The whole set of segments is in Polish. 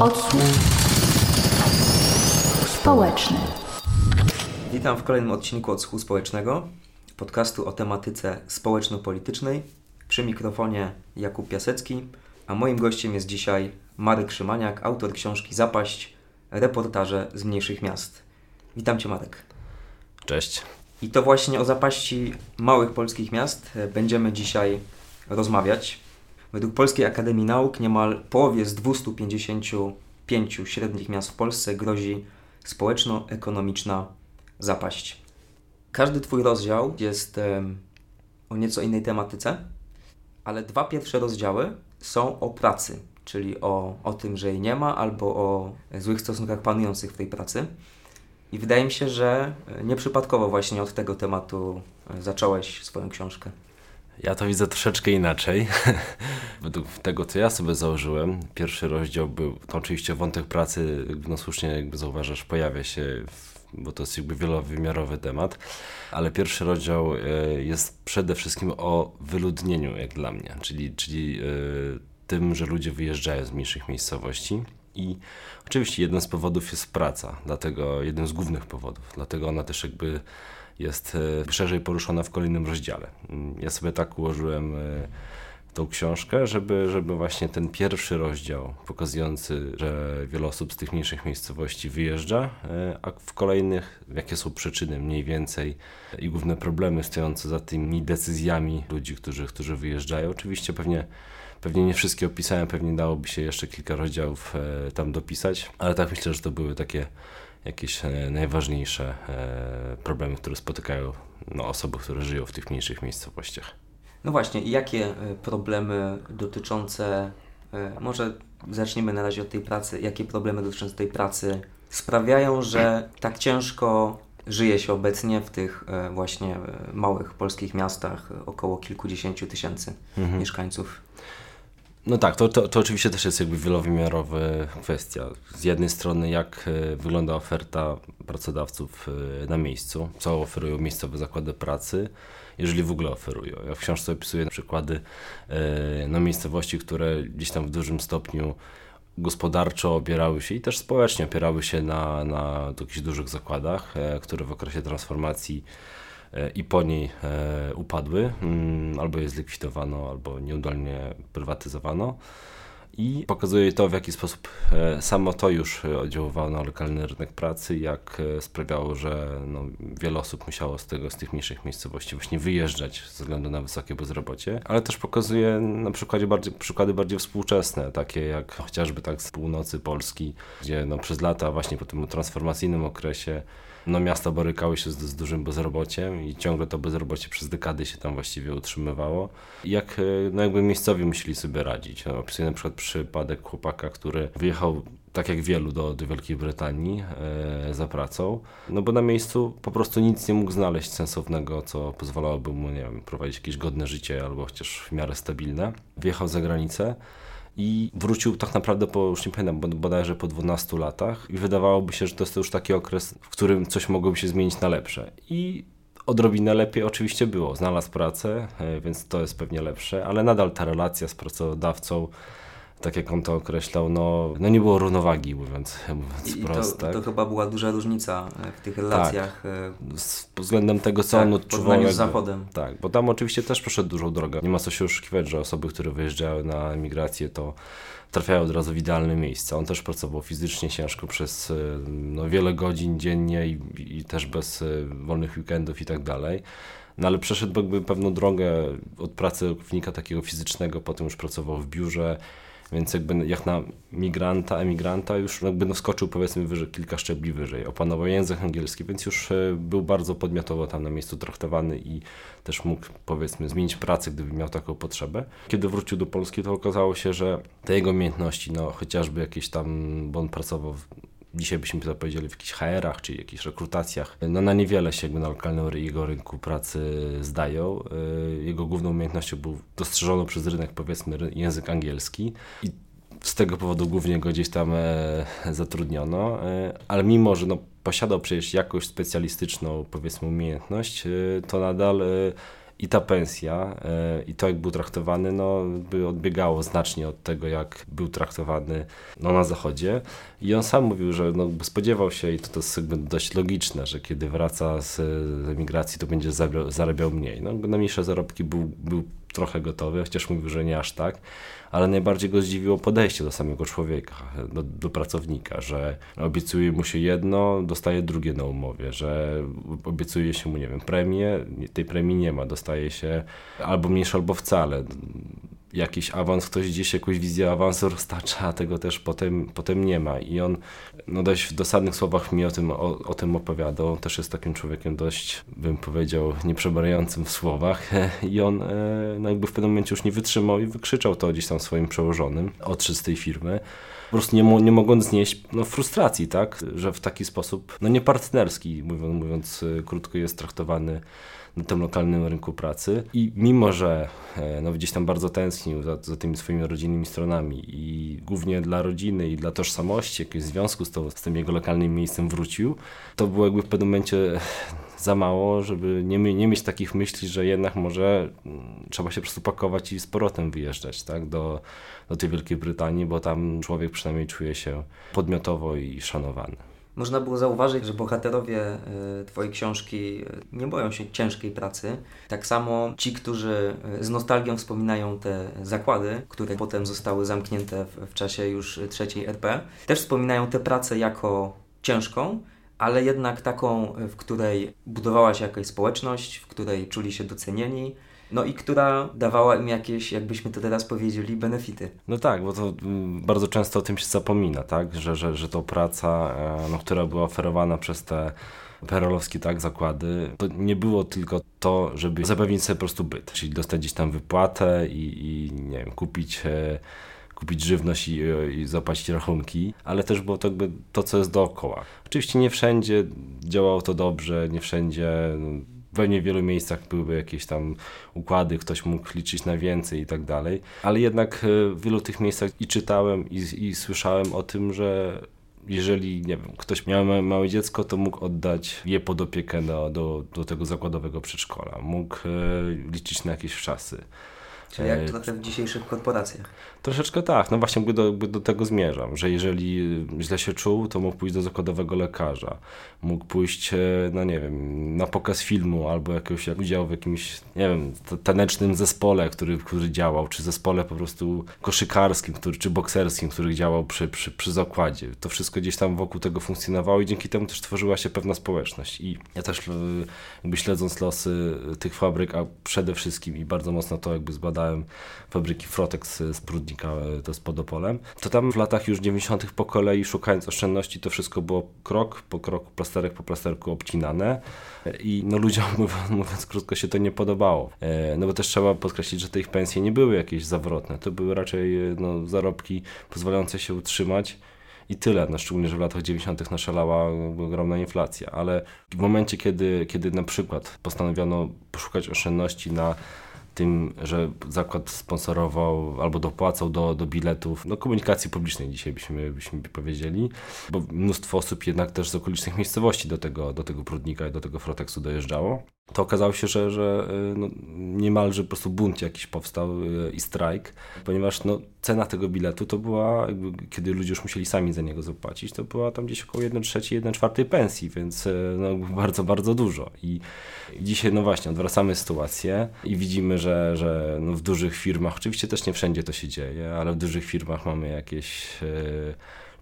Odsłuch społeczny. Witam w kolejnym odcinku Odsłuchu Społecznego, podcastu o tematyce społeczno-politycznej. Przy mikrofonie Jakub Piasecki, a moim gościem jest dzisiaj Marek Szymaniak, autor książki Zapaść, reportaże z mniejszych miast. Witam Cię Marek. Cześć. I to właśnie o zapaści małych polskich miast będziemy dzisiaj rozmawiać. Według Polskiej Akademii Nauk niemal połowie z 255 średnich miast w Polsce grozi społeczno-ekonomiczna zapaść. Każdy Twój rozdział jest em, o nieco innej tematyce, ale dwa pierwsze rozdziały są o pracy, czyli o, o tym, że jej nie ma, albo o złych stosunkach panujących w tej pracy. I wydaje mi się, że e, nieprzypadkowo właśnie od tego tematu e, zacząłeś swoją książkę. Ja to widzę troszeczkę inaczej. Według tego, co ja sobie założyłem, pierwszy rozdział był, to oczywiście wątek pracy, no słusznie jakby zauważasz, pojawia się, bo to jest jakby wielowymiarowy temat, ale pierwszy rozdział e, jest przede wszystkim o wyludnieniu, jak dla mnie, czyli, czyli e, tym, że ludzie wyjeżdżają z mniejszych miejscowości. I oczywiście jeden z powodów jest praca, dlatego jeden z głównych powodów, dlatego ona też jakby jest e, szerzej poruszona w kolejnym rozdziale. Mm, Ja sobie tak ułożyłem e, tą książkę, żeby, żeby właśnie ten pierwszy rozdział pokazujący, że wiele osób z tych mniejszych miejscowości wyjeżdża, e, a w kolejnych jakie są przyczyny mniej więcej i główne problemy stojące za tymi decyzjami ludzi, którzy, którzy wyjeżdżają. Oczywiście pewnie Pewnie nie wszystkie opisałem, pewnie dałoby się jeszcze kilka rozdziałów tam dopisać, ale tak myślę, że to były takie jakieś e, najważniejsze e, problemy, które spotykają no, osoby, które żyją w tych mniejszych miejscowościach. No właśnie, i jakie e, problemy dotyczące, może zacznijmy na razie od tej pracy, jakie problemy dotyczące tej pracy sprawiają, że tak ciężko żyje się obecnie w tych właśnie małych polskich miastach, około kilkudziesięciu tysięcy Mhm. mieszkańców. No tak, to, to, to oczywiście też jest jakby wielowymiarowa kwestia. Z jednej strony jak e, wygląda oferta pracodawców e, na miejscu, co oferują miejscowe zakłady pracy, jeżeli w ogóle oferują. Ja w książce opisuję przykłady e, no, miejscowości, które gdzieś tam w dużym stopniu gospodarczo opierały się i też społecznie opierały się na, na jakichś dużych zakładach, które w okresie transformacji i po niej e, upadły, mm, albo je zlikwidowano, albo nieudolnie prywatyzowano. I pokazuje to, w jaki sposób e, samo to już e, oddziaływało na lokalny rynek pracy, jak e, sprawiało, że no, wiele osób musiało z, tego, z tych mniejszych miejscowości właśnie wyjeżdżać ze względu na wysokie bezrobocie, ale też pokazuje na przykładzie bardziej, przykłady bardziej współczesne, takie jak chociażby tak z północy Polski, gdzie no, przez lata właśnie po tym transformacyjnym okresie no, miasta borykały się z, z dużym bezrobociem i ciągle to bezrobocie przez dekady się tam właściwie utrzymywało. Jak e, no, jakby miejscowi musieli sobie radzić. No, opisuję na przykład przypadek chłopaka, który wyjechał tak jak wielu do, do Wielkiej Brytanii e, za pracą, no bo na miejscu po prostu nic nie mógł znaleźć sensownego, co pozwalałoby mu, nie wiem, prowadzić jakieś godne życie albo chociaż w miarę stabilne. Wjechał za granicę i wrócił tak naprawdę po, już nie pamiętam, bod- bodajże po 12 latach i wydawałoby się, że to jest już taki okres, w którym coś mogłoby się zmienić na lepsze. I odrobinę lepiej oczywiście było. Znalazł pracę, e, więc to jest pewnie lepsze, ale nadal ta relacja z pracodawcą, tak jak on to określał, no, no nie było równowagi, mówiąc, mówiąc I wprost. to, tak? to chyba była duża różnica e, w tych relacjach e, Z pod względem tego, co tak, on odczuwał. porównaniu z jakby- Zachodem. Tak, bo tam oczywiście też przeszedł dużą drogę. Nie ma co się oszukiwać, że osoby, które wyjeżdżały na emigrację, to trafiają od razu w idealne miejsca. On też pracował fizycznie ciężko przez e, no, wiele godzin dziennie i, i też bez wolnych weekendów i tak dalej. No ale przeszedł jakby pewną drogę od pracownika takiego fizycznego, potem już pracował w biurze, więc jakby jak na migranta, emigranta już jakby no powiedzmy wyżej, kilka szczebli wyżej. Opanował język angielski, więc już e, był bardzo podmiotowo tam na miejscu traktowany i też mógł powiedzmy zmienić pracę, gdyby miał taką potrzebę. Kiedy wrócił do Polski, to okazało się, że te jego umiejętności, no chociażby jakieś tam, bo on pracował w dzisiaj byśmy to powiedzieli w jakichś HR-ach czy jakichś rekrutacjach, no na niewiele się jakby na lokalnym jego rynku pracy zdają. Y, Jego główną umiejętnością był dostrzeżony przez rynek powiedzmy język angielski i z tego powodu głównie go gdzieś tam e, zatrudniono, e, ale mimo, że no, posiadał przecież jakąś specjalistyczną powiedzmy umiejętność, e, to nadal e, i ta pensja, e, i to jak był traktowany, no, by odbiegało znacznie od tego, jak był traktowany no, na zachodzie. I on sam mówił, że no, spodziewał się, i to, to jest jakby dość logiczne, że kiedy wraca z, z emigracji, to będzie zarabiał, zarabiał mniej. No, na mniejsze zarobki był, był trochę gotowy, chociaż mówił, że nie aż tak, ale najbardziej go zdziwiło podejście do samego człowieka, do, do, pracownika, że obiecuje mu się jedno, dostaje drugie na umowie, że obiecuje się mu, nie wiem, premię, tej premii nie ma, dostaje się albo mniejsze, albo wcale jakiś awans, ktoś gdzieś jakąś wizję awansu roztacza, a tego też potem, potem nie ma. I on no dość w dosadnych słowach mi o tym, o, o tym opowiadał. Też jest takim człowiekiem dość, bym powiedział, nieprzebierającym w słowach. I on e, no jakby w pewnym momencie już nie wytrzymał i wykrzyczał to gdzieś tam swoim przełożonym, odszedł z tej firmy po prostu nie, nie mogąc znieść no, frustracji, tak, że w taki sposób, no niepartnerski, mówiąc, mówiąc e, krótko, jest traktowany na tym lokalnym rynku pracy. I mimo, że e, no, gdzieś tam bardzo tęsknił za, za tymi swoimi rodzinnymi stronami i głównie dla rodziny i dla tożsamości, jakiegoś związku z, to, z tym jego lokalnym miejscem wrócił, to było jakby w pewnym momencie za mało, żeby nie, nie mieć takich myśli, że jednak może mm, trzeba się po prostu pakować i z powrotem wyjeżdżać tak, do, do tej Wielkiej Brytanii, bo tam człowiek przynajmniej czuje się podmiotowo i szanowany. Można było zauważyć, że bohaterowie e, Twojej książki e, nie boją się ciężkiej pracy. Tak samo ci, którzy e, z nostalgią wspominają te zakłady, które potem zostały zamknięte w, czasie już trzeciej RP, też wspominają tę pracę jako ciężką, ale jednak taką, w której budowała się jakaś społeczność, w której czuli się docenieni, no i która dawała im jakieś, jakbyśmy to teraz powiedzieli, benefity. No tak, bo to mm, bardzo często o tym się zapomina, tak, że, że, że to praca, e, no, która była oferowana przez te perolowskie tak, zakłady, to nie było tylko to, żeby zapewnić sobie po prostu byt, czyli dostać gdzieś tam wypłatę i, i nie wiem, kupić e, kupić żywność i, i zapłacić rachunki, ale też było to jakby to, co jest dookoła. Oczywiście nie wszędzie działało to dobrze, nie wszędzie no, pewnie w wielu miejscach byłyby jakieś tam układy, ktoś mógł liczyć na więcej i tak dalej, ale jednak e, w wielu tych miejscach i czytałem i, i słyszałem o tym, że jeżeli nie wiem, ktoś miał małe dziecko, to mógł oddać je pod opiekę do, do, do tego zakładowego przedszkola. Mógł e, liczyć na jakieś czasy. Czyli jak trochę w dzisiejszych korporacjach. Troszeczkę tak, no właśnie do, do tego zmierzam, że jeżeli źle się czuł, to mógł pójść do zakładowego lekarza, mógł pójść, e, no nie wiem, na pokaz filmu albo jakiegoś jak udział w jakimś, nie wiem, tanecznym zespole, który, który działał, czy zespole po prostu koszykarskim, który, czy bokserskim, który działał przy, przy, przy zakładzie. To wszystko gdzieś tam wokół tego funkcjonowało i dzięki temu też tworzyła się pewna społeczność. I ja też e, jakby śledząc losy tych fabryk, a przede wszystkim i bardzo mocno to jakby zbadałem fabryki Frotex z Prudnika, e, to z Podopolem, to tam w latach już 90. po kolei szukając oszczędności to wszystko było krok po kroku, plasterek po plasterku obcinane i no ludziom mówiąc, krótko się to nie podobało. E, no bo też trzeba podkreślić, że te ich pensje nie były jakieś zawrotne, to były raczej e, no, zarobki pozwalające się utrzymać i tyle, no, szczególnie, że w latach 90. naszalała ogromna inflacja, ale w momencie, kiedy, kiedy na przykład postanowiono poszukać oszczędności na tym, że zakład sponsorował albo dopłacał do, do biletów, no komunikacji publicznej dzisiaj byśmy, byśmy powiedzieli, bo mnóstwo osób jednak też z okolicznych miejscowości do tego, do tego Prudnika i do tego Frotexu dojeżdżało to okazało się, że, że y, no, niemalże po prostu bunt jakiś powstał y, i strajk, ponieważ no, cena tego biletu to była, kiedy ludzie już musieli sami za niego zapłacić, to była tam gdzieś około 1 trzeciej, 1 czwartej pensji, więc y, no, bardzo, bardzo dużo. I dzisiaj, no właśnie, odwracamy sytuację i widzimy, że, że no, w dużych firmach, oczywiście też nie wszędzie to się dzieje, ale w dużych firmach mamy jakieś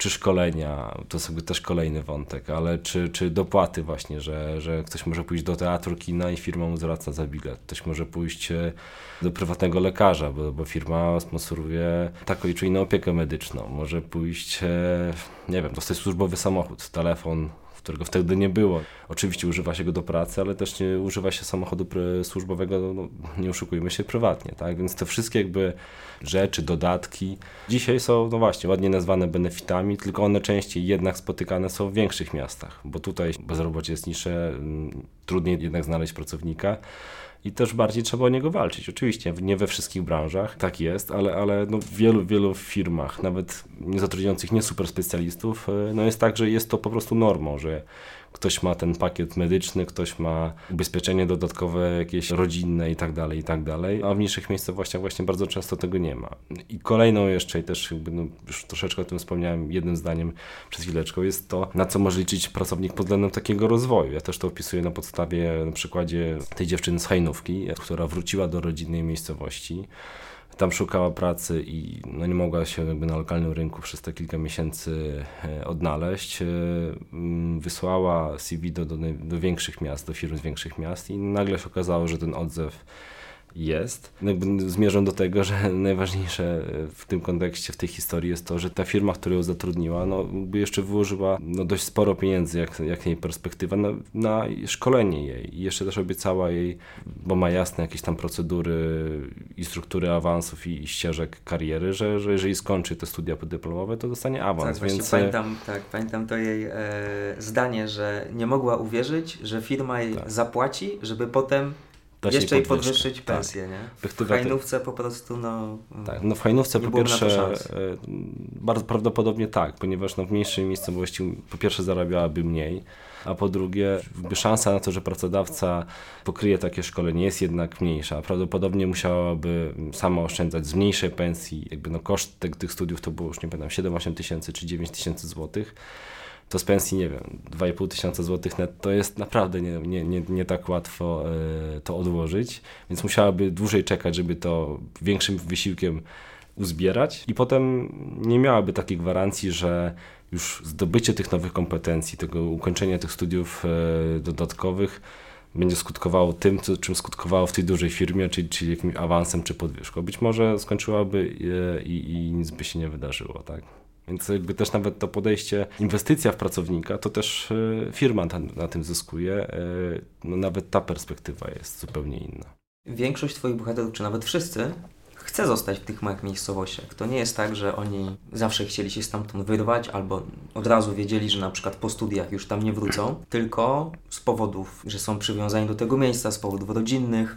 czy szkolenia, to sobie też kolejny wątek, ale czy, czy dopłaty właśnie, że, że ktoś może pójść do teatru, kina i firma mu zwraca za bilet. Ktoś może pójść e, do prywatnego lekarza, bo, bo firma sponsoruje taką czy inną opiekę medyczną. Może pójść, e, nie wiem, dostać służbowy samochód, telefon, którego wtedy nie było. Oczywiście używa się go do pracy, ale też nie używa się samochodu służbowego, no, nie oszukujmy się, prywatnie, tak? Więc te wszystkie jakby rzeczy, dodatki dzisiaj są, no właśnie, ładnie nazwane benefitami, tylko one częściej jednak spotykane są w większych miastach, bo tutaj bezrobocie jest niższe, mm, trudniej jednak znaleźć pracownika i też bardziej trzeba o niego walczyć. Oczywiście, nie we wszystkich branżach tak jest, ale, ale no w wielu, wielu firmach, nawet nie zatrudniających nie super specjalistów, e, no jest tak, że jest to po prostu normą, że ktoś ma ten pakiet medyczny, ktoś ma ubezpieczenie dodatkowe, jakieś rodzinne i tak dalej, i tak dalej, a w mniejszych miejscowościach właśnie bardzo często tego nie ma. I kolejną jeszcze, i też jakby, no, już troszeczkę o tym wspomniałem jednym zdaniem przed chwileczką, jest to, na co może liczyć pracownik pod względem takiego rozwoju. Ja też to opisuję na podstawie, na przykładzie tej dziewczyny z Która wróciła do rodzinnej miejscowości, tam szukała pracy i no nie mogła się jakby na lokalnym rynku przez te kilka miesięcy e, odnaleźć. E, wysłała CV do, do, do większych miast, do firm z większych miast i nagle się okazało, że ten odzew jest. Jakby zmierzam do tego, że najważniejsze w tym kontekście, w tej historii jest to, że ta firma, która ją zatrudniła, no, by jeszcze wyłożyła no, dość sporo pieniędzy, jak, jak jej perspektywa, na, na szkolenie jej. I jeszcze też obiecała jej, bo ma jasne jakieś tam procedury i struktury awansów i, i ścieżek kariery, że, że jeżeli skończy te studia podyplomowe, to dostanie awans. Tak, więc... pamiętam, tak, pamiętam to jej e, zdanie, że nie mogła uwierzyć, że firma jej tak. zapłaci, żeby potem jeszcze i podwyższyć tak. pensję, nie? W hajnówce po prostu, no... Tak, no w hajnówce po pierwsze e, bardzo prawdopodobnie tak, ponieważ no w mniejszej miejscowości po pierwsze zarabiałaby mniej, a po drugie szansa na to, że pracodawca pokryje takie szkolenie jest jednak mniejsza. Prawdopodobnie musiałaby sama oszczędzać z mniejszej pensji, jakby no koszt tych, tych studiów to było już nie pamiętam 7-8 tysięcy czy 9 tysięcy złotych to z pensji, nie wiem, 2,5 tysiąca złotych net, to jest naprawdę nie, nie, nie, nie tak łatwo y, to odłożyć, więc musiałaby dłużej czekać, żeby to większym wysiłkiem uzbierać i potem nie miałaby takiej gwarancji, że już zdobycie tych nowych kompetencji, tego ukończenia tych studiów y, dodatkowych będzie skutkowało tym, co, czym skutkowało w tej dużej firmie, czyli, czyli jakimś awansem czy podwyżką. Być może skończyłaby y, i, i nic by się nie wydarzyło, tak? Więc jakby też nawet to podejście, inwestycja w pracownika, to też e, firma na, tym zyskuje. E, no nawet ta perspektywa jest zupełnie inna. Większość Twoich bohaterów, czy nawet wszyscy, chce zostać w tych małych miejscowościach. To nie jest tak, że oni zawsze chcieli się stamtąd wyrwać albo od razu wiedzieli, że na przykład po studiach już tam nie wrócą, tylko z powodów, że są przywiązani do tego miejsca, z powodów rodzinnych,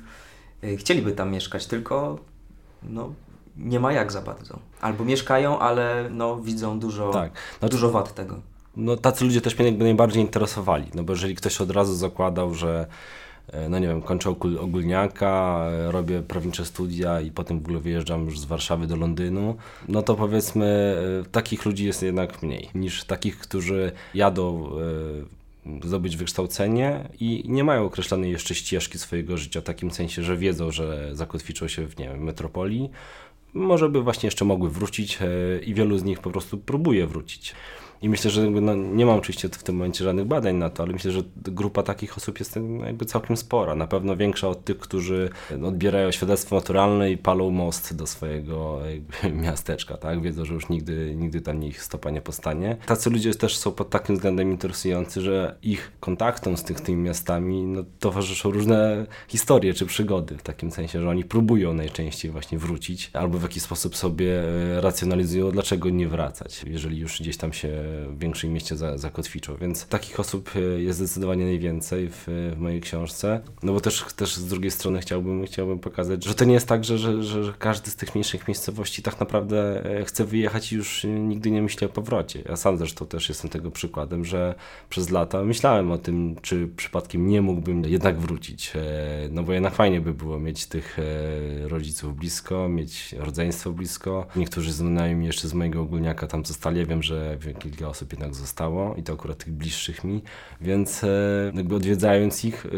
e, chcieliby tam mieszkać, tylko no, nie ma jak za bardzo. Albo mieszkają, ale no, widzą dużo, tak. no, dużo wad tego. No tacy ludzie też mnie jakby najbardziej interesowali, no bo jeżeli ktoś od razu zakładał, że e, no nie wiem, kończę ogólniaka, e, robię prawnicze studia i potem w ogóle wyjeżdżam już z Warszawy do Londynu, no to powiedzmy e, takich ludzi jest jednak mniej niż takich, którzy jadą zdobyć wykształcenie i nie mają określonej jeszcze ścieżki swojego życia w takim sensie, że wiedzą, że zakotwiczą się w nie wiem, metropolii, może by właśnie jeszcze mogły wrócić e, i wielu z nich po prostu próbuje wrócić. I myślę, że no, nie mam oczywiście w tym momencie żadnych badań na to, ale myślę, że grupa takich osób jest jakby całkiem spora. Na pewno większa od tych, którzy odbierają świadectwo naturalne i palą most do swojego miasteczka, tak? Wiedzą, że już nigdy, nigdy tam ich stopa nie postanie. Tacy ludzie też są pod takim względem interesujący, że ich kontaktom z tych, tymi miastami no, towarzyszą różne historie czy przygody, w takim sensie, że oni próbują najczęściej właśnie wrócić, albo w jakiś sposób sobie e, racjonalizują, dlaczego nie wracać, jeżeli już gdzieś tam się w większym mieście zakotwiczą. Więc takich osób e, jest zdecydowanie najwięcej w, w, mojej książce. No bo też, też z drugiej strony chciałbym, chciałbym pokazać, że to nie jest tak, że, że, że każdy z tych mniejszych miejscowości tak naprawdę e, chce wyjechać i już nigdy nie myśli o powrocie. Ja sam zresztą też jestem tego przykładem, że przez lata myślałem o tym, czy przypadkiem nie mógłbym jednak wrócić. E, no bo jednak fajnie by było mieć tych rodziców blisko, mieć rodzeństwo blisko. Niektórzy znajomi jeszcze z mojego ogólniaka tam zostali. Ja wiem, że kilka osób jednak zostało i to akurat tych bliższych mi, więc e, jakby odwiedzając ich e,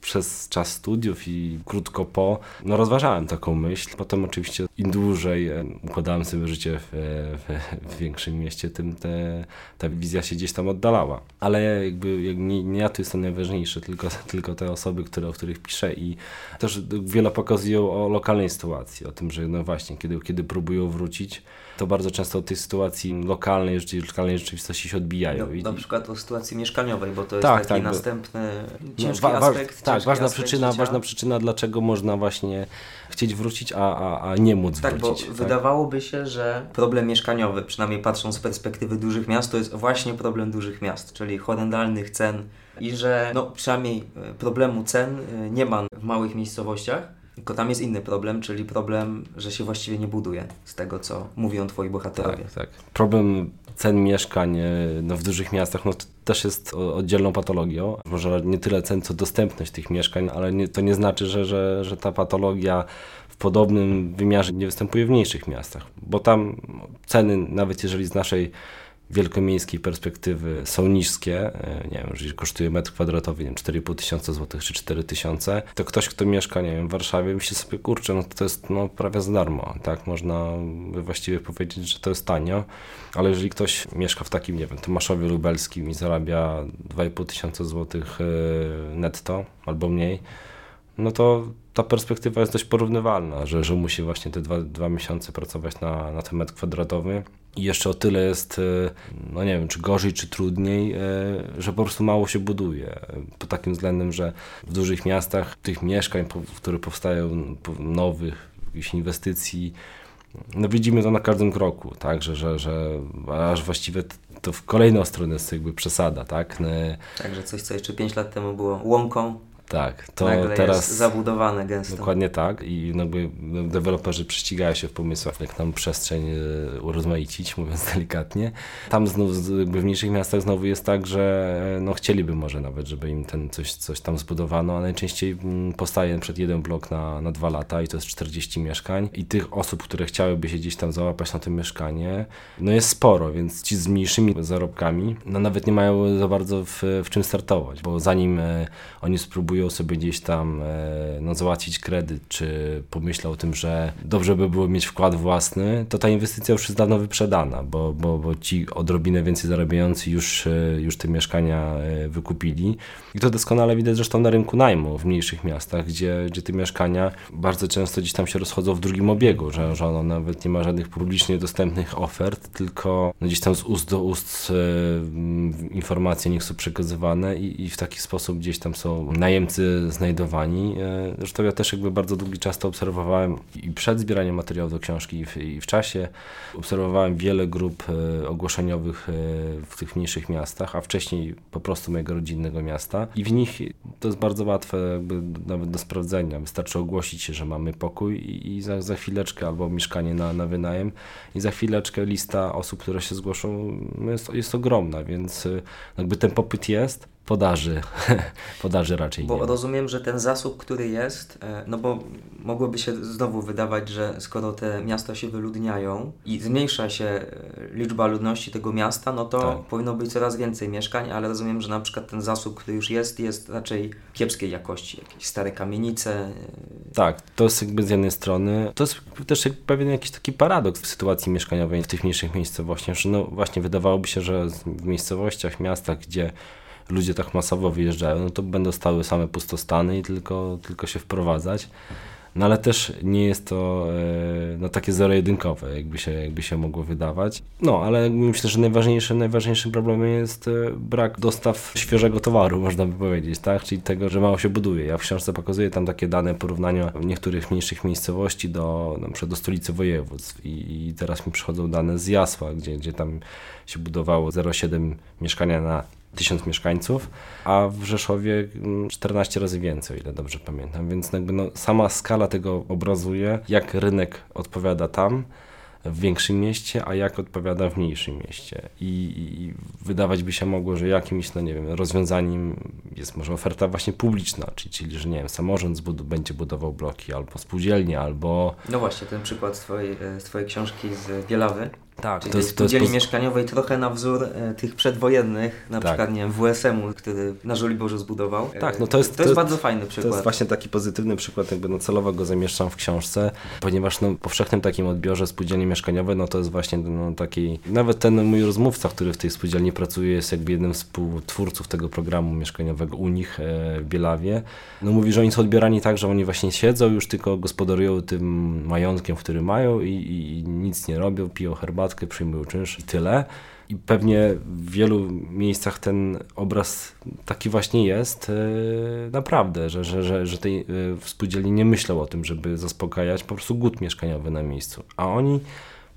przez czas studiów i krótko po, no rozważałem taką myśl. Potem oczywiście im dłużej e, układałem sobie życie w, w, w większym mieście, tym te, ta wizja się gdzieś tam oddalała. Ale jakby jak nie, nie ja tu jestem najważniejszy, tylko, tylko te osoby, które, o których piszę i też wiele pokazują o lokalnej sytuacji, o tym, że no właśnie, kiedy, kiedy próbują wrócić, to bardzo często od tej sytuacji lokalnej, lokalnej rzeczywistości się odbijają. No, I, na przykład o sytuacji mieszkaniowej, bo to jest tak, taki tak, następny no, ciężki no, wa, aspekt. Tak, ważna przyczyna, ważna przyczyna, dlaczego można właśnie chcieć wrócić, a, a, a nie móc móc tak, wrócić. Bo tak, bo wydawałoby się, że problem mieszkaniowy, przynajmniej patrząc z perspektywy dużych miast, to jest właśnie problem dużych miast, czyli horrendalnych cen i że no, przynajmniej e, problemu cen e, nie ma w małych miejscowościach, tylko tam jest inny problem, czyli problem, że się właściwie nie buduje z tego, co mówią twoi bohaterowie. Tak, tak. Problem cen mieszkań e, no, w dużych miastach no, to też jest oddzielną patologią. Może nie tyle cen, co dostępność tych mieszkań, ale nie, to nie znaczy, że, że, że ta patologia w podobnym wymiarze nie występuje w mniejszych miastach, bo tam ceny, nawet jeżeli z naszej wielkomiejskiej perspektywy są niskie, e, nie wiem, jeżeli kosztuje metr kwadratowy, nie wiem, 4,5 tysiąca złotych czy 4 tysiące, to ktoś, kto mieszka, nie wiem, w Warszawie, myśli sobie, kurczę, no to jest no, prawie za darmo, tak? Można właściwie powiedzieć, że to jest tanio, ale jeżeli ktoś mieszka w takim, nie wiem, Tomaszowie Lubelskim i zarabia 2,5 tysiąca złotych e, netto albo mniej, no to ta perspektywa jest dość porównywalna, że, że musi właśnie te dwa, dwa miesiące pracować na, na ten metr kwadratowy. I jeszcze o tyle jest, e, no nie wiem, czy gorzej, czy trudniej, e, że po prostu mało się buduje. Pod takim względem, że w dużych miastach tych mieszkań, które powstają, nowych, inwestycji, no widzimy to na każdym kroku, tak, że, że, że aż właściwie to w kolejną stronę jest jakby przesada, tak. Także coś, co jeszcze 5 lat temu było łąką, tak, to Nagle teraz. Jest zabudowane gęsto. Dokładnie tak. I jakby deweloperzy prześcigają się w pomysłach, jak tam przestrzeń e, urozmaicić, mówiąc delikatnie. Tam znów, jakby w mniejszych miastach znowu jest tak, że e, no, chcieliby może nawet, żeby im ten coś, coś tam zbudowano, a najczęściej mm, powstaje przed jeden blok na, na dwa lata i to jest 40 mieszkań. I tych osób, które chciałyby się gdzieś tam załapać na to mieszkanie, no jest sporo, więc ci z mniejszymi zarobkami, no nawet nie mają za bardzo w, w czym startować, bo zanim e, oni spróbują próbują sobie gdzieś tam e, no, załatwić kredyt, czy pomyślał o tym, że dobrze by było mieć wkład własny, to ta inwestycja już jest dawno wyprzedana, bo, bo, bo ci odrobinę więcej zarabiający już, e, już te mieszkania e, wykupili. I to doskonale widać zresztą na rynku najmu w mniejszych miastach, gdzie, gdzie te mieszkania bardzo często gdzieś tam się rozchodzą w drugim obiegu, że, że ono nawet nie ma żadnych publicznie dostępnych ofert, tylko no, gdzieś tam z ust do ust informacje niech są przekazywane i, i w taki sposób gdzieś tam są najemcy Niemcy znajdowani. E, zresztą ja też jakby bardzo długi czas to obserwowałem i przed zbieraniem materiałów do książki i w, i w czasie. Obserwowałem wiele grup e, ogłoszeniowych e, w tych mniejszych miastach, a wcześniej po prostu mojego rodzinnego miasta i w nich to jest bardzo łatwe nawet do sprawdzenia. Wystarczy ogłosić się, że mamy pokój i, i za, za chwileczkę albo mieszkanie na, na wynajem i za chwileczkę lista osób, które się zgłoszą jest, jest ogromna, więc jakby ten popyt jest podaży, podaży raczej bo nie. Bo rozumiem, że ten zasób, który jest, e, no bo mogłoby się znowu wydawać, że skoro te miasta się wyludniają i zmniejsza się e, liczba ludności tego miasta, no to tak. powinno być coraz więcej mieszkań, ale rozumiem, że na przykład ten zasób, który już jest, jest raczej kiepskiej jakości, jakieś stare kamienice. E, tak, to jest jakby z jednej strony, to jest też pewien jakiś taki paradoks w sytuacji mieszkaniowej w tych mniejszych miejscowościach, że no właśnie wydawałoby się, że w miejscowościach, miastach, gdzie ludzie tak masowo wyjeżdżają, no to będą stały same pustostany i tylko, tylko się wprowadzać. No ale też nie jest to e, no, takie zero-jedynkowe, jakby się, jakby się mogło wydawać. No, ale myślę, że najważniejszym, najważniejszym problemem jest e, brak dostaw świeżego towaru, można by powiedzieć, tak? Czyli tego, że mało się buduje. Ja w książce pokazuję tam takie dane porównania niektórych mniejszych miejscowości do, na przykład do stolicy województw i, i teraz mi przychodzą dane z Jasła, gdzie, gdzie tam się budowało 0,7 mieszkania na tysiąc mieszkańców, a w Rzeszowie 14 mm, razy więcej, o ile dobrze pamiętam. Więc jakby no, sama skala tego obrazuje, jak rynek odpowiada tam w większym mieście, a jak odpowiada w mniejszym mieście. I, I, wydawać by się mogło, że jakimś, no nie wiem, rozwiązaniem jest może oferta właśnie publiczna, czyli, czyli że nie wiem, samorząd zbud będzie budował bloki, albo spółdzielnie, albo... No właśnie, ten przykład z twojej, z twojej książki z Bielawy, tak, Czyli to jest, spółdzieli jest... mieszkaniowej trochę na wzór e, tych przedwojennych, na tak. przykład nie wiem, WSM-u, który na Żoliborzu zbudował. Tak, no to jest, to, to jest bardzo fajny przykład. To jest właśnie taki pozytywny przykład, jakby no celowo go zamieszczam w książce, ponieważ no, powszechnym takim odbiorze spółdzielnie mieszkaniowe, no to jest właśnie no, taki, nawet ten mój rozmówca, który w tej spółdzielni pracuje, jest jakby jednym z współtwórców tego programu mieszkaniowego u nich e, w Bielawie. No mówi, że oni są odbierani tak, że oni właśnie siedzą, już tylko gospodarują tym majątkiem, który mają i, i, i nic nie robią, piją herbatę składkę, przyjmują czynsz i tyle. I pewnie w wielu miejscach ten obraz taki właśnie jest yy, naprawdę, że, że, że, że tej yy, spółdzielni nie myślą o tym, żeby zaspokajać po prostu głód mieszkaniowy na miejscu. A oni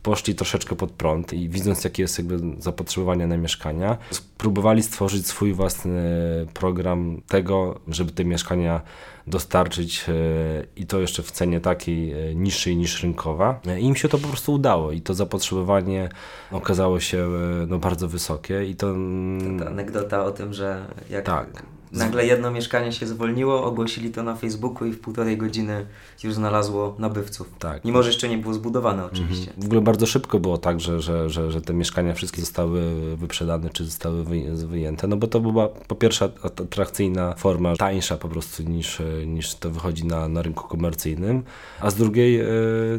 poszli troszeczkę pod prąd i widząc, jakie jest jakby zapotrzebowanie na mieszkania, spróbowali stworzyć swój własny program tego, żeby te mieszkania dostarczyć e, i to jeszcze w cenie takiej e, niższej niż rynkowa. E, I im się to po prostu udało i to zapotrzebowanie okazało się no, bardzo wysokie i to... Ta mm, anegdota o tym, że jak tak. Nagle jedno mieszkanie się zwolniło, ogłosili to na Facebooku i w półtorej godziny już znalazło nabywców. Tak. Mimo, że jeszcze nie było zbudowane oczywiście. Mhm. W ogóle bardzo szybko było tak, że, że, że, że te mieszkania wszystkie zostały wyprzedane czy zostały wyjęte, no bo to była po pierwsze atrakcyjna forma, tańsza po prostu niż, niż to wychodzi na, na rynku komercyjnym, a z drugiej e,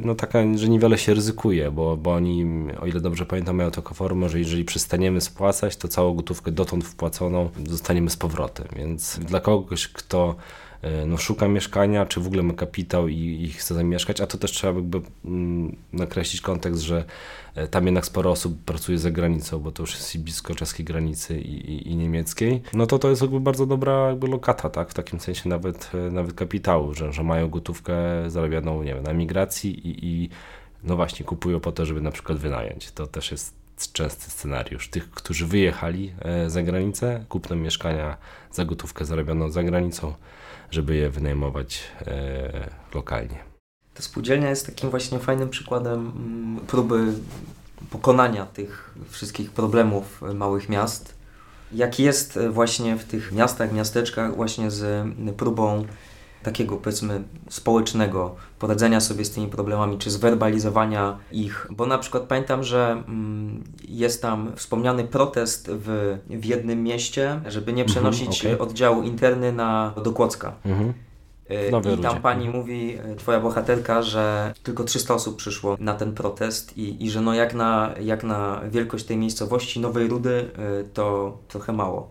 no taka, że niewiele się ryzykuje, bo, bo oni, o ile dobrze pamiętam, mają taką formę, że jeżeli przestaniemy spłacać, to całą gotówkę dotąd wpłaconą dostaniemy z powrotem. Więc dla kogoś, kto e, no, szuka mieszkania, czy w ogóle ma kapitał i, i chce zamieszkać, a to też trzeba jakby mm, nakreślić kontekst, że e, tam jednak sporo osób pracuje za granicą, bo to już jest blisko czeskiej granicy i, i, i, niemieckiej, no to to jest jakby bardzo dobra jakby lokata, tak, w takim sensie nawet, e, nawet kapitału, że, że mają gotówkę zarabianą, nie wiem, na migracji i, i no właśnie kupują po to, żeby na przykład wynająć. To też jest częsty scenariusz. Tych, którzy wyjechali e, za granicę, kupno mieszkania za gotówkę zarobioną za granicą, żeby je wynajmować e, lokalnie. Ta spółdzielnia jest takim właśnie fajnym przykładem mm, próby pokonania tych wszystkich problemów małych miast. Jak jest właśnie w tych miastach, miasteczkach, właśnie z próbą takiego powiedzmy społecznego poradzenia sobie z tymi problemami, czy zwerbalizowania ich, bo na przykład pamiętam, że mm, jest tam wspomniany protest w, w jednym mieście, żeby nie mhm, przenosić okay. oddziału interny na, do Kłodzka. Mhm. E, I tam pani mhm. mówi, e, twoja bohaterka, że tylko 300 osób przyszło na ten protest i, i że no jak na, jak na wielkość tej miejscowości Nowej Rudy e, to trochę mało.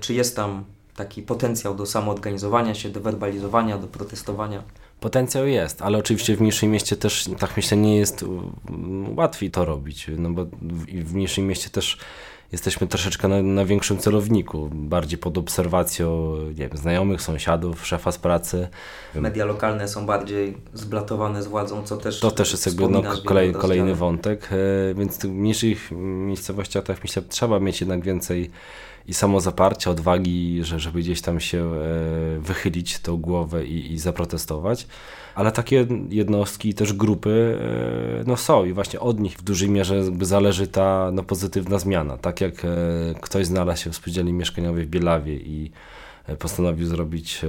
Czy jest tam taki potencjał do samoorganizowania się, do werbalizowania, do protestowania. Potencjał jest, ale oczywiście w mniejszym mieście też, tak myślę, nie jest łatwiej to robić, no bo w mniejszym mieście też jesteśmy troszeczkę na, na, większym celowniku, bardziej pod obserwacją nie wiem, znajomych, sąsiadów, szefa z pracy. Media lokalne są bardziej zblatowane z władzą, co też To też jest jakby no, kolej, kolejny wątek, e, więc w mniejszych miejscowościach tak myślę, trzeba mieć jednak więcej i samozaparcia, odwagi, że, żeby gdzieś tam się e, wychylić tą głowę i, i zaprotestować. Ale takie jednostki i też grupy e, no są i właśnie od nich w dużej mierze zależy ta no, pozytywna zmiana. Tak jak e, ktoś znalazł się w spółdzielni mieszkaniowej w Bielawie i postanowił zrobić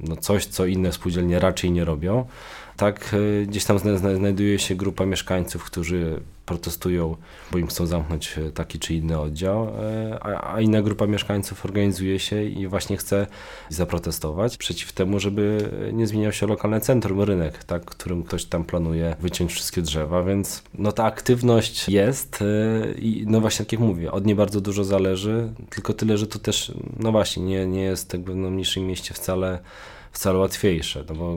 no, coś, co inne spółdzielnie raczej nie robią, tak gdzieś tam znajduje się grupa mieszkańców, którzy protestują, bo im chcą zamknąć e, taki czy inny oddział, e, a, inna grupa mieszkańców organizuje się i właśnie chce zaprotestować przeciw temu, żeby nie zmieniał się lokalne centrum, rynek, tak, którym ktoś tam planuje wyciąć wszystkie drzewa, więc no ta aktywność jest e, i no właśnie tak jak mówię, od niej bardzo dużo zależy, tylko tyle, że to też, no właśnie, nie, nie jest jakby no, w mniejszym mieście wcale wcale łatwiejsze, no bo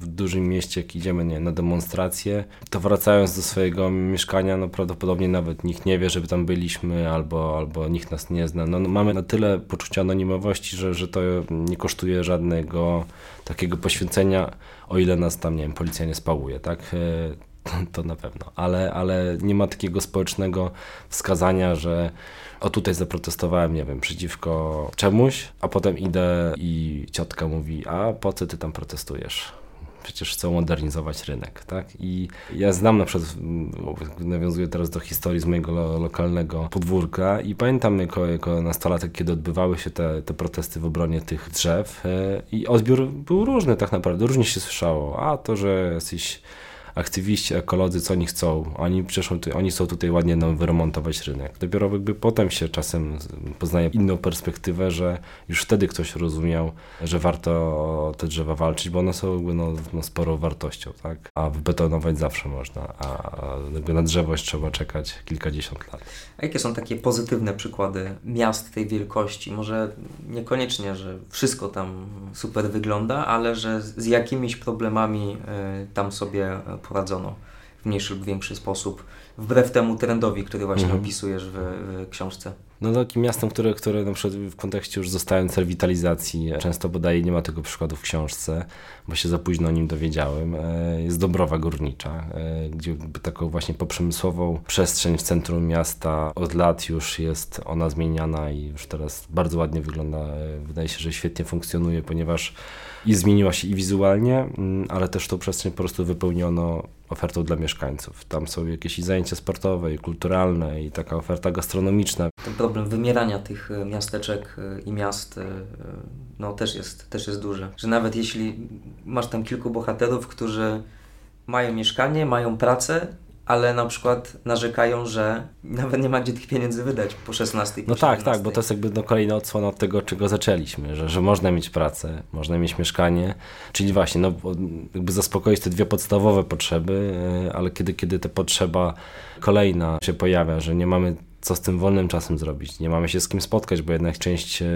w dużym mieście, jak idziemy nie, na demonstrację, to wracając do swojego mieszkania, no prawdopodobnie nawet nikt nie wie, żeby tam byliśmy, albo, albo nikt nas nie zna. No, no mamy na tyle poczucia anonimowości, że, że to nie kosztuje żadnego takiego poświęcenia, o ile nas tam, nie wiem, policja nie spałuje, tak? To na pewno, ale, ale nie ma takiego społecznego wskazania, że o tutaj zaprotestowałem, nie wiem, przeciwko czemuś, a potem idę i ciotka mówi, a po co ty tam protestujesz? Przecież chcą modernizować rynek, tak? I ja znam na przykład, nawiązuję teraz do historii z mojego lo lokalnego podwórka i pamiętam jako, jako nastolatek, kiedy odbywały się te, te protesty w obronie tych drzew e, i odbiór był różny tak naprawdę, różnie się słyszało, a to, że jesteś aktywiści, ekolodzy, co oni chcą. Oni przyszą, oni są tutaj ładnie nam wyremontować rynek. Dopiero jakby potem się czasem poznaje inną perspektywę, że już wtedy ktoś rozumiał, że warto te drzewa walczyć, bo one są jakby no, no sporą wartością, tak? A wybetonować zawsze można, a jakby na drzewo trzeba czekać kilkadziesiąt lat. A jakie są takie pozytywne przykłady miast tej wielkości? Może niekoniecznie, że wszystko tam super wygląda, ale że z jakimiś problemami y, tam sobie poradzono w mniejszy lub większy sposób. wbrew temu trendowi, który właśnie Mhm. opisujesz w, w książce. No takim miastem, które, które na przykład w kontekście już zostając rewitalizacji, często podaje, nie ma tego przykładu w książce, bo się za późno o nim dowiedziałem, e, jest Dobrowa Górnicza, e, gdzie taką właśnie poprzemysłową przestrzeń w centrum miasta od lat już jest ona zmieniana i już teraz bardzo ładnie wygląda. E, Wydaje się, że świetnie funkcjonuje, ponieważ i zmieniła się i wizualnie, mm, ale też tą przestrzeń po prostu wypełniono ofertą dla mieszkańców. Tam są jakieś i zajęcia sportowe, i kulturalne, i taka oferta gastronomiczna. Ten problem wymierania tych e, miasteczek e, i miast e, no, też, jest, też jest duży. Że nawet jeśli masz tam kilku bohaterów, którzy mają mieszkanie, mają pracę, ale na przykład narzekają, że nawet nie ma gdzie tych pieniędzy wydać po 16. Po No tak, 17. tak, bo to jest jakby no kolejna odsłona od tego, czego zaczęliśmy, że, że można mieć pracę, można mieć mieszkanie, czyli właśnie, no jakby zaspokoić te dwie podstawowe potrzeby, e, ale kiedy, kiedy ta potrzeba kolejna się pojawia, że nie mamy co z tym wolnym czasem zrobić, nie mamy się z kim spotkać, bo jednak część e,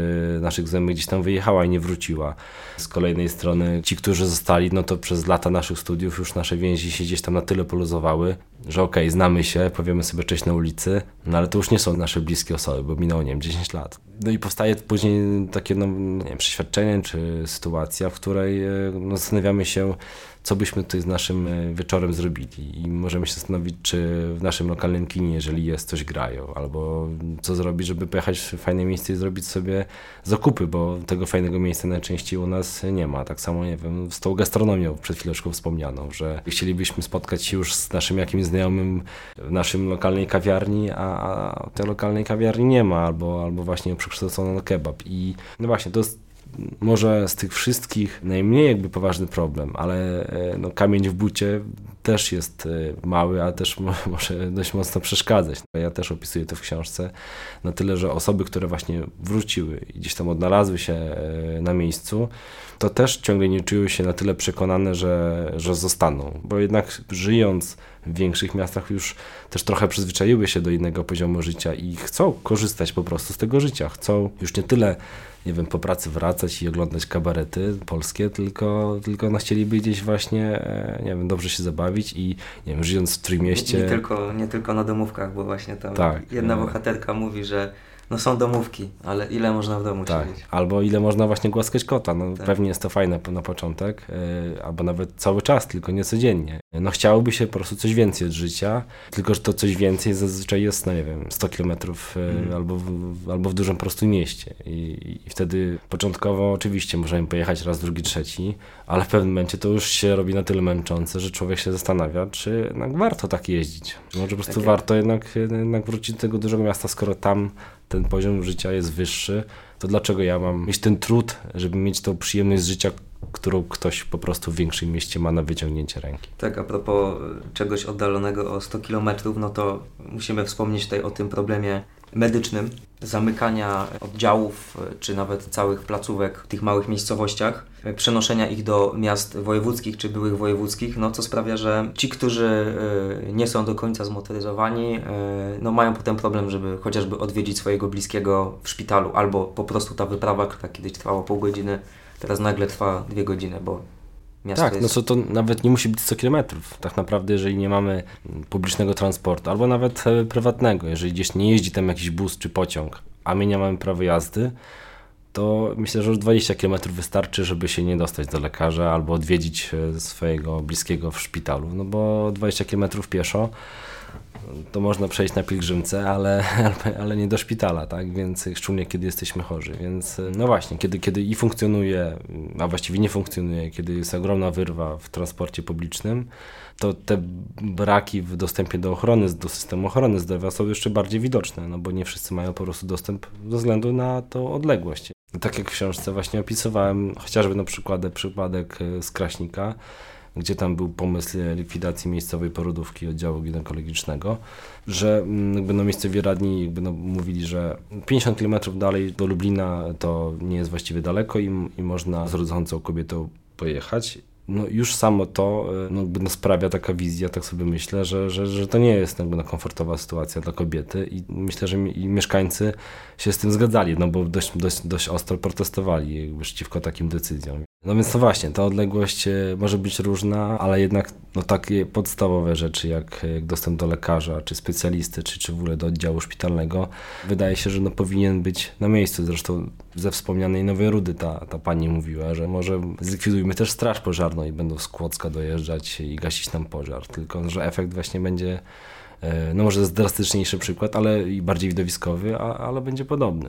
naszych znajomych gdzieś tam wyjechała i nie wróciła. Z kolejnej strony ci, którzy zostali, no to przez lata naszych studiów już nasze więzi się gdzieś tam na tyle poluzowały, że okej, znamy się, powiemy sobie cześć na ulicy, no ale to już nie są nasze bliskie osoby, bo minęło, nie wiem, 10 lat. No i powstaje później takie, no, nie wiem, przeświadczenie czy sytuacja, w której e, no, zastanawiamy się, co byśmy tutaj z naszym e, wieczorem zrobili i możemy się zastanowić, czy w naszym lokalnym kinie, jeżeli jest, coś grają, albo co zrobić, żeby pojechać w fajne miejsce i zrobić sobie zakupy, bo tego fajnego miejsca najczęściej u nas nie ma. Tak samo, nie wiem, z tą gastronomią przed chwileczką wspomnianą, że chcielibyśmy spotkać się już z naszym jakimś znajomym w naszym lokalnej kawiarni, a, tej lokalnej kawiarni nie ma, albo, albo właśnie przekształcono na kebab. I no właśnie, to jest może z tych wszystkich najmniej jakby poważny problem, ale e, no, kamień w bucie też jest e, mały, a też mo- może dość mocno przeszkadzać. Ja też opisuję to w książce na tyle, że osoby, które właśnie wróciły i gdzieś tam odnalazły się e, na miejscu, to też ciągle nie czują się na tyle przekonane, że, że zostaną, bo jednak żyjąc w większych miastach już też trochę przyzwyczaiły się do innego poziomu życia i chcą korzystać po prostu z tego życia. Chcą już nie tyle, nie wiem, po pracy wracać i oglądać kabarety polskie, tylko, tylko no chcieliby gdzieś właśnie, e, nie wiem, dobrze się zabawić i nie wiem, żyjąc w Trójmieście... Nie, nie, tylko, nie tylko na domówkach, bo właśnie tam Tak, jedna e. bohaterka mówi, że no są domówki, ale ile można w domu Tak, siedzieć? albo ile można właśnie głaskać kota. No, Tak. Pewnie jest to fajne na początek, yy, albo nawet cały czas, tylko nie codziennie. No chciałoby się po prostu coś więcej od życia, tylko że to coś więcej zazwyczaj jest, no nie wiem, 100 kilometrów yy, Mhm. albo, w, albo w dużym po prostu mieście. I, I wtedy początkowo oczywiście możemy pojechać raz, drugi, trzeci, ale w pewnym momencie to już się robi na tyle męczące, że człowiek się zastanawia, czy jednak warto tak jeździć. Może po prostu Tak warto jednak, jednak wrócić do tego dużego miasta, skoro tam ten poziom życia jest wyższy, to dlaczego ja mam mieć ten trud, żeby mieć tą przyjemność z życia, którą ktoś po prostu w większym mieście ma na wyciągnięcie ręki. Tak, a propos czegoś oddalonego o 100 km, no to musimy wspomnieć tutaj o tym problemie medycznym, zamykania oddziałów e, czy nawet całych placówek w tych małych miejscowościach, e, przenoszenia ich do miast wojewódzkich czy byłych wojewódzkich, no co sprawia, że ci, którzy e, nie są do końca zmotoryzowani, no mają potem problem, żeby chociażby odwiedzić swojego bliskiego w szpitalu, albo po prostu ta wyprawa, która kiedyś trwała pół godziny, teraz nagle trwa dwie godziny, bo miasto Tak, no jest... co to nawet nie musi być 100 kilometrów. Tak naprawdę, jeżeli nie mamy publicznego transportu, albo nawet e, prywatnego, jeżeli gdzieś nie jeździ tam jakiś bus czy pociąg, a my nie mamy prawa jazdy, to myślę, że już 20 km wystarczy, żeby się nie dostać do lekarza albo odwiedzić e, swojego bliskiego w szpitalu. No bo 20 km pieszo to można przejść na pielgrzymce, ale, ale, nie do szpitala, tak? Więc szczególnie kiedy jesteśmy chorzy. Więc no właśnie, kiedy, kiedy i funkcjonuje, a właściwie nie funkcjonuje, kiedy jest ogromna wyrwa w transporcie publicznym, to te braki w dostępie do ochrony, do systemu ochrony zdrowia są jeszcze bardziej widoczne, no bo nie wszyscy mają po prostu dostęp ze względu na tą odległość. Tak jak w książce właśnie opisywałem, chociażby na przykładzie przypadek e, z Kraśnika, gdzie tam był pomysł likwidacji miejscowej porodówki oddziału ginekologicznego, że mm, jakby no miejscowi radni jakby no mówili, że 50 km dalej do Lublina to nie jest właściwie daleko i, i można z rodzącą kobietą pojechać. No już samo to e, no, no sprawia taka wizja, tak sobie myślę, że, że, że to nie jest jakby no komfortowa sytuacja dla kobiety i myślę, że i mieszkańcy się z tym zgadzali, no bo dość, dość, dość ostro protestowali jakby przeciwko takim decyzjom. No więc to właśnie, ta odległość e, może być różna, ale jednak no, takie podstawowe rzeczy jak, jak dostęp do lekarza, czy specjalisty, czy, czy w ogóle do oddziału szpitalnego, wydaje się, że no, powinien być na miejscu. Zresztą ze wspomnianej Nowej Rudy ta, ta pani mówiła, że może zlikwidujmy też straż pożarną i będą z Kłodzka dojeżdżać i gasić nam pożar. Tylko, że efekt właśnie będzie, e, no może jest drastyczniejszy przykład, ale i bardziej widowiskowy, a, ale będzie podobny.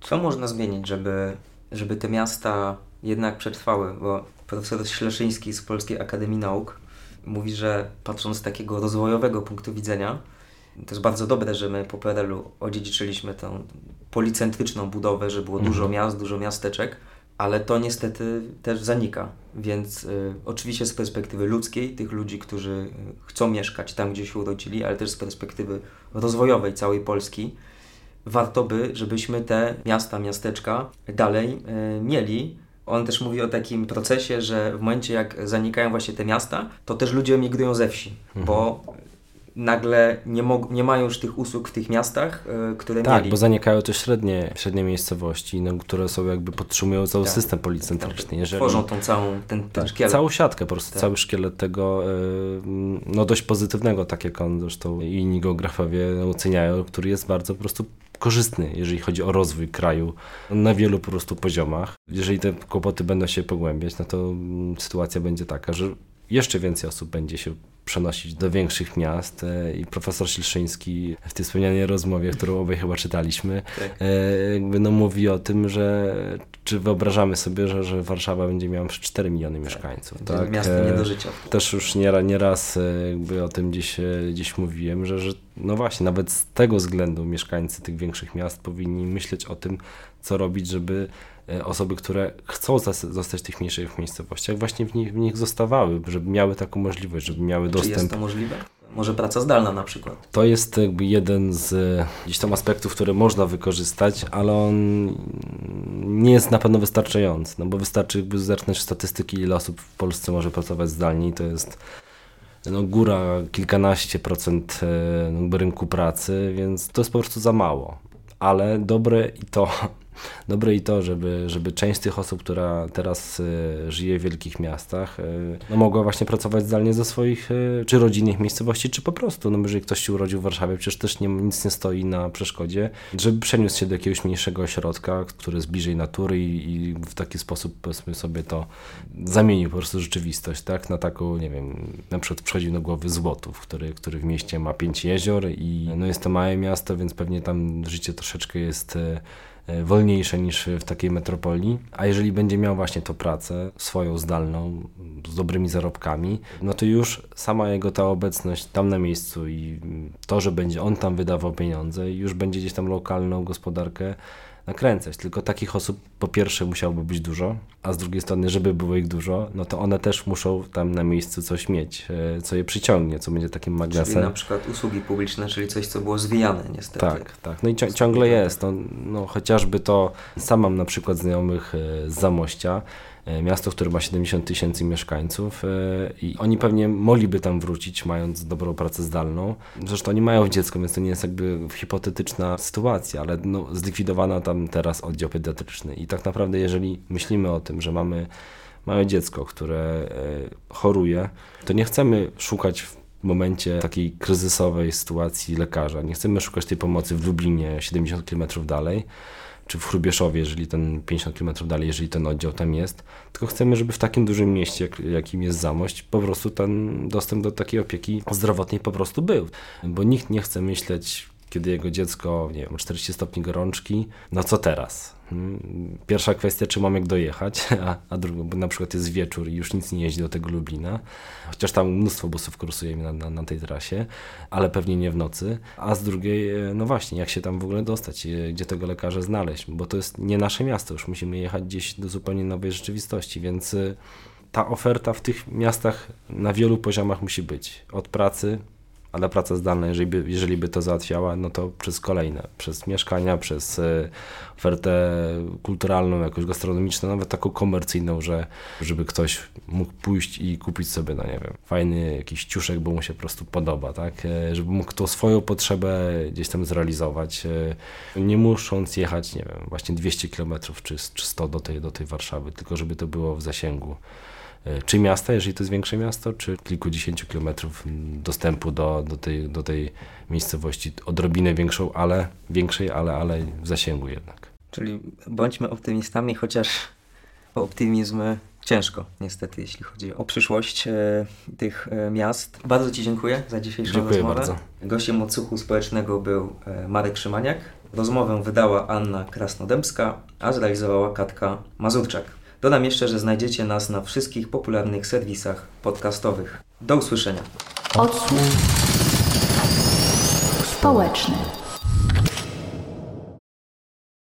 Co można zmienić, żeby, żeby te miasta jednak przetrwały, bo profesor Śleszyński z Polskiej Akademii Nauk mówi, że patrząc z takiego rozwojowego punktu widzenia, to jest bardzo dobre, że my po PRL-u odziedziczyliśmy tę policentryczną budowę, że było mhm. dużo miast, dużo miasteczek, ale to niestety też zanika. Więc y, oczywiście z perspektywy ludzkiej, tych ludzi, którzy y, chcą mieszkać tam, gdzie się urodzili, ale też z perspektywy rozwojowej całej Polski, warto by, żebyśmy te miasta, miasteczka dalej y, mieli on też mówi o takim procesie, że w momencie jak zanikają właśnie te miasta, to też ludzie emigrują ze wsi, mhm. bo nagle nie, nie mają już tych usług w tych miastach, yy, które tak, mieli. Tak, bo zanikają te średnie, średnie miejscowości, no, które są jakby podtrzymują cały tak, system policentryczny. Tak, Jeżeli, tworzą tą całą, ten, ten tak, szkielet. Całą siatkę, po prostu tak. cały szkielet tego, yy, no dość pozytywnego, tak jak on zresztą inni geografowie oceniają, który jest bardzo po prostu korzystny, jeżeli chodzi o rozwój kraju na wielu po prostu poziomach. Jeżeli te kłopoty będą się pogłębiać, no to mm, sytuacja będzie taka, że jeszcze więcej osób będzie się przenosić do większych miast e, i profesor Silszyński w tej wspomnianej rozmowie, którą obaj chyba czytaliśmy, tak. E, jakby no mówi o tym, że czy wyobrażamy sobie, że, że Warszawa będzie miała 4 miliony mieszkańców. Tak, tak? Miasto nie do życia. Też już nieraz, nieraz jakby o tym gdzieś, gdzieś mówiłem, że, że no właśnie, nawet z tego względu mieszkańcy tych większych miast powinni myśleć o tym, co robić, żeby E, osoby, które chcą zostać w tych mniejszych miejscowościach, właśnie w nich, w nich zostawały, żeby miały taką możliwość, żeby miały dostęp. Czy jest to możliwe? Może praca zdalna na przykład. To jest jakby jeden z gdzieś tam aspektów, które można wykorzystać, ale on nie jest na pewno wystarczający, no bo wystarczy jakby zerknąć statystyki, ile osób w Polsce może pracować zdalnie i to jest no, góra kilkanaście procent e, rynku pracy, więc to jest po prostu za mało. Ale dobre i to, dobre i to, żeby, żeby część z tych osób, która teraz y, żyje w wielkich miastach, y, no, mogła właśnie pracować zdalnie ze swoich y, czy rodzinnych miejscowości, czy po prostu, no jeżeli ktoś się urodził w Warszawie, przecież też nie, nic nie stoi na przeszkodzie, żeby przeniósł się do jakiegoś mniejszego ośrodka, który jest bliżej natury i, i w taki sposób powiedzmy sobie to zamienił po prostu rzeczywistość, tak, na taką, nie wiem, na przykład przychodzi do głowy Złotów, który, który w mieście ma pięć jezior i no jest to małe miasto, więc pewnie tam życie troszeczkę jest wolniejsze niż w takiej metropolii, a jeżeli będzie miał właśnie to pracę swoją zdalną, z dobrymi zarobkami, no to już sama jego ta obecność tam na miejscu i to, że będzie on tam wydawał pieniądze, już będzie gdzieś tam lokalną gospodarkę nakręcać. Tylko takich osób po pierwsze musiałoby być dużo, a z drugiej strony, żeby było ich dużo, no to one też muszą tam na miejscu coś mieć, e, co je przyciągnie, co będzie takim magnesem. Czyli na przykład usługi publiczne, czyli coś, co było zwijane niestety. Tak, tak. No i ciągle jest. No, no, chociażby to, sam mam na przykład znajomych e, z Zamościa, miasto, które ma 70 tysięcy mieszkańców e, i oni pewnie mogliby tam wrócić, mając dobrą pracę zdalną. Zresztą oni mają dziecko, więc to nie jest jakby hipotetyczna sytuacja, ale no, zlikwidowano tam teraz oddział pediatryczny i tak naprawdę jeżeli myślimy o tym, że mamy małe dziecko, które e, choruje, to nie chcemy szukać w momencie takiej kryzysowej sytuacji lekarza. Nie chcemy szukać tej pomocy w Lublinie 70 km dalej, czy w Chrubieszowie, jeżeli ten 50 km dalej, jeżeli ten oddział tam jest, tylko chcemy, żeby w takim dużym mieście, jak, jakim jest Zamość, po prostu ten dostęp do takiej opieki zdrowotnej po prostu był. Bo nikt nie chce myśleć, kiedy jego dziecko, nie wiem, 40 stopni gorączki, no co teraz? Hmm, pierwsza kwestia, czy mam jak dojechać, a, a druga, bo na przykład jest wieczór i już nic nie jeździ do tego Lublina, chociaż tam mnóstwo busów kursuje na, na, na, tej trasie, ale pewnie nie w nocy, a z drugiej, e, no właśnie, jak się tam w ogóle dostać, e, gdzie tego lekarza znaleźć, bo to jest nie nasze miasto, już musimy jechać gdzieś do zupełnie nowej rzeczywistości, więc e, ta oferta w tych miastach na wielu poziomach musi być, od pracy Ale praca zdalna, jeżeli by, jeżeli by to załatwiała, no to przez kolejne, przez mieszkania, przez e, ofertę kulturalną, jakąś gastronomiczną, nawet taką komercyjną, że żeby ktoś mógł pójść i kupić sobie, no nie wiem, fajny jakiś ciuszek, bo mu się po prostu podoba, tak? E, żeby mógł tą swoją potrzebę gdzieś tam zrealizować, e, nie musząc jechać, nie wiem, właśnie 200 km czy, czy 100 do tej, do tej Warszawy, tylko żeby to było w zasięgu czy miasta, jeżeli to jest większe miasto, czy kilkudziesięciu kilometrów dostępu do, do, tej, do tej miejscowości, odrobinę większą, ale większej, ale, ale w zasięgu jednak. Czyli bądźmy optymistami, chociaż optymizm ciężko, niestety, jeśli chodzi o przyszłość e, tych e, miast. Bardzo Ci dziękuję za dzisiejszą Dziękuję rozmowę. bardzo. Gościem odsłuchu społecznego był e, Marek Szymaniak. Rozmowę wydała Anna Krasnodębska, a zrealizowała Katka Mazurczak. Dodam jeszcze, że znajdziecie nas na wszystkich popularnych serwisach podcastowych. Do usłyszenia. Odsłuch społeczny.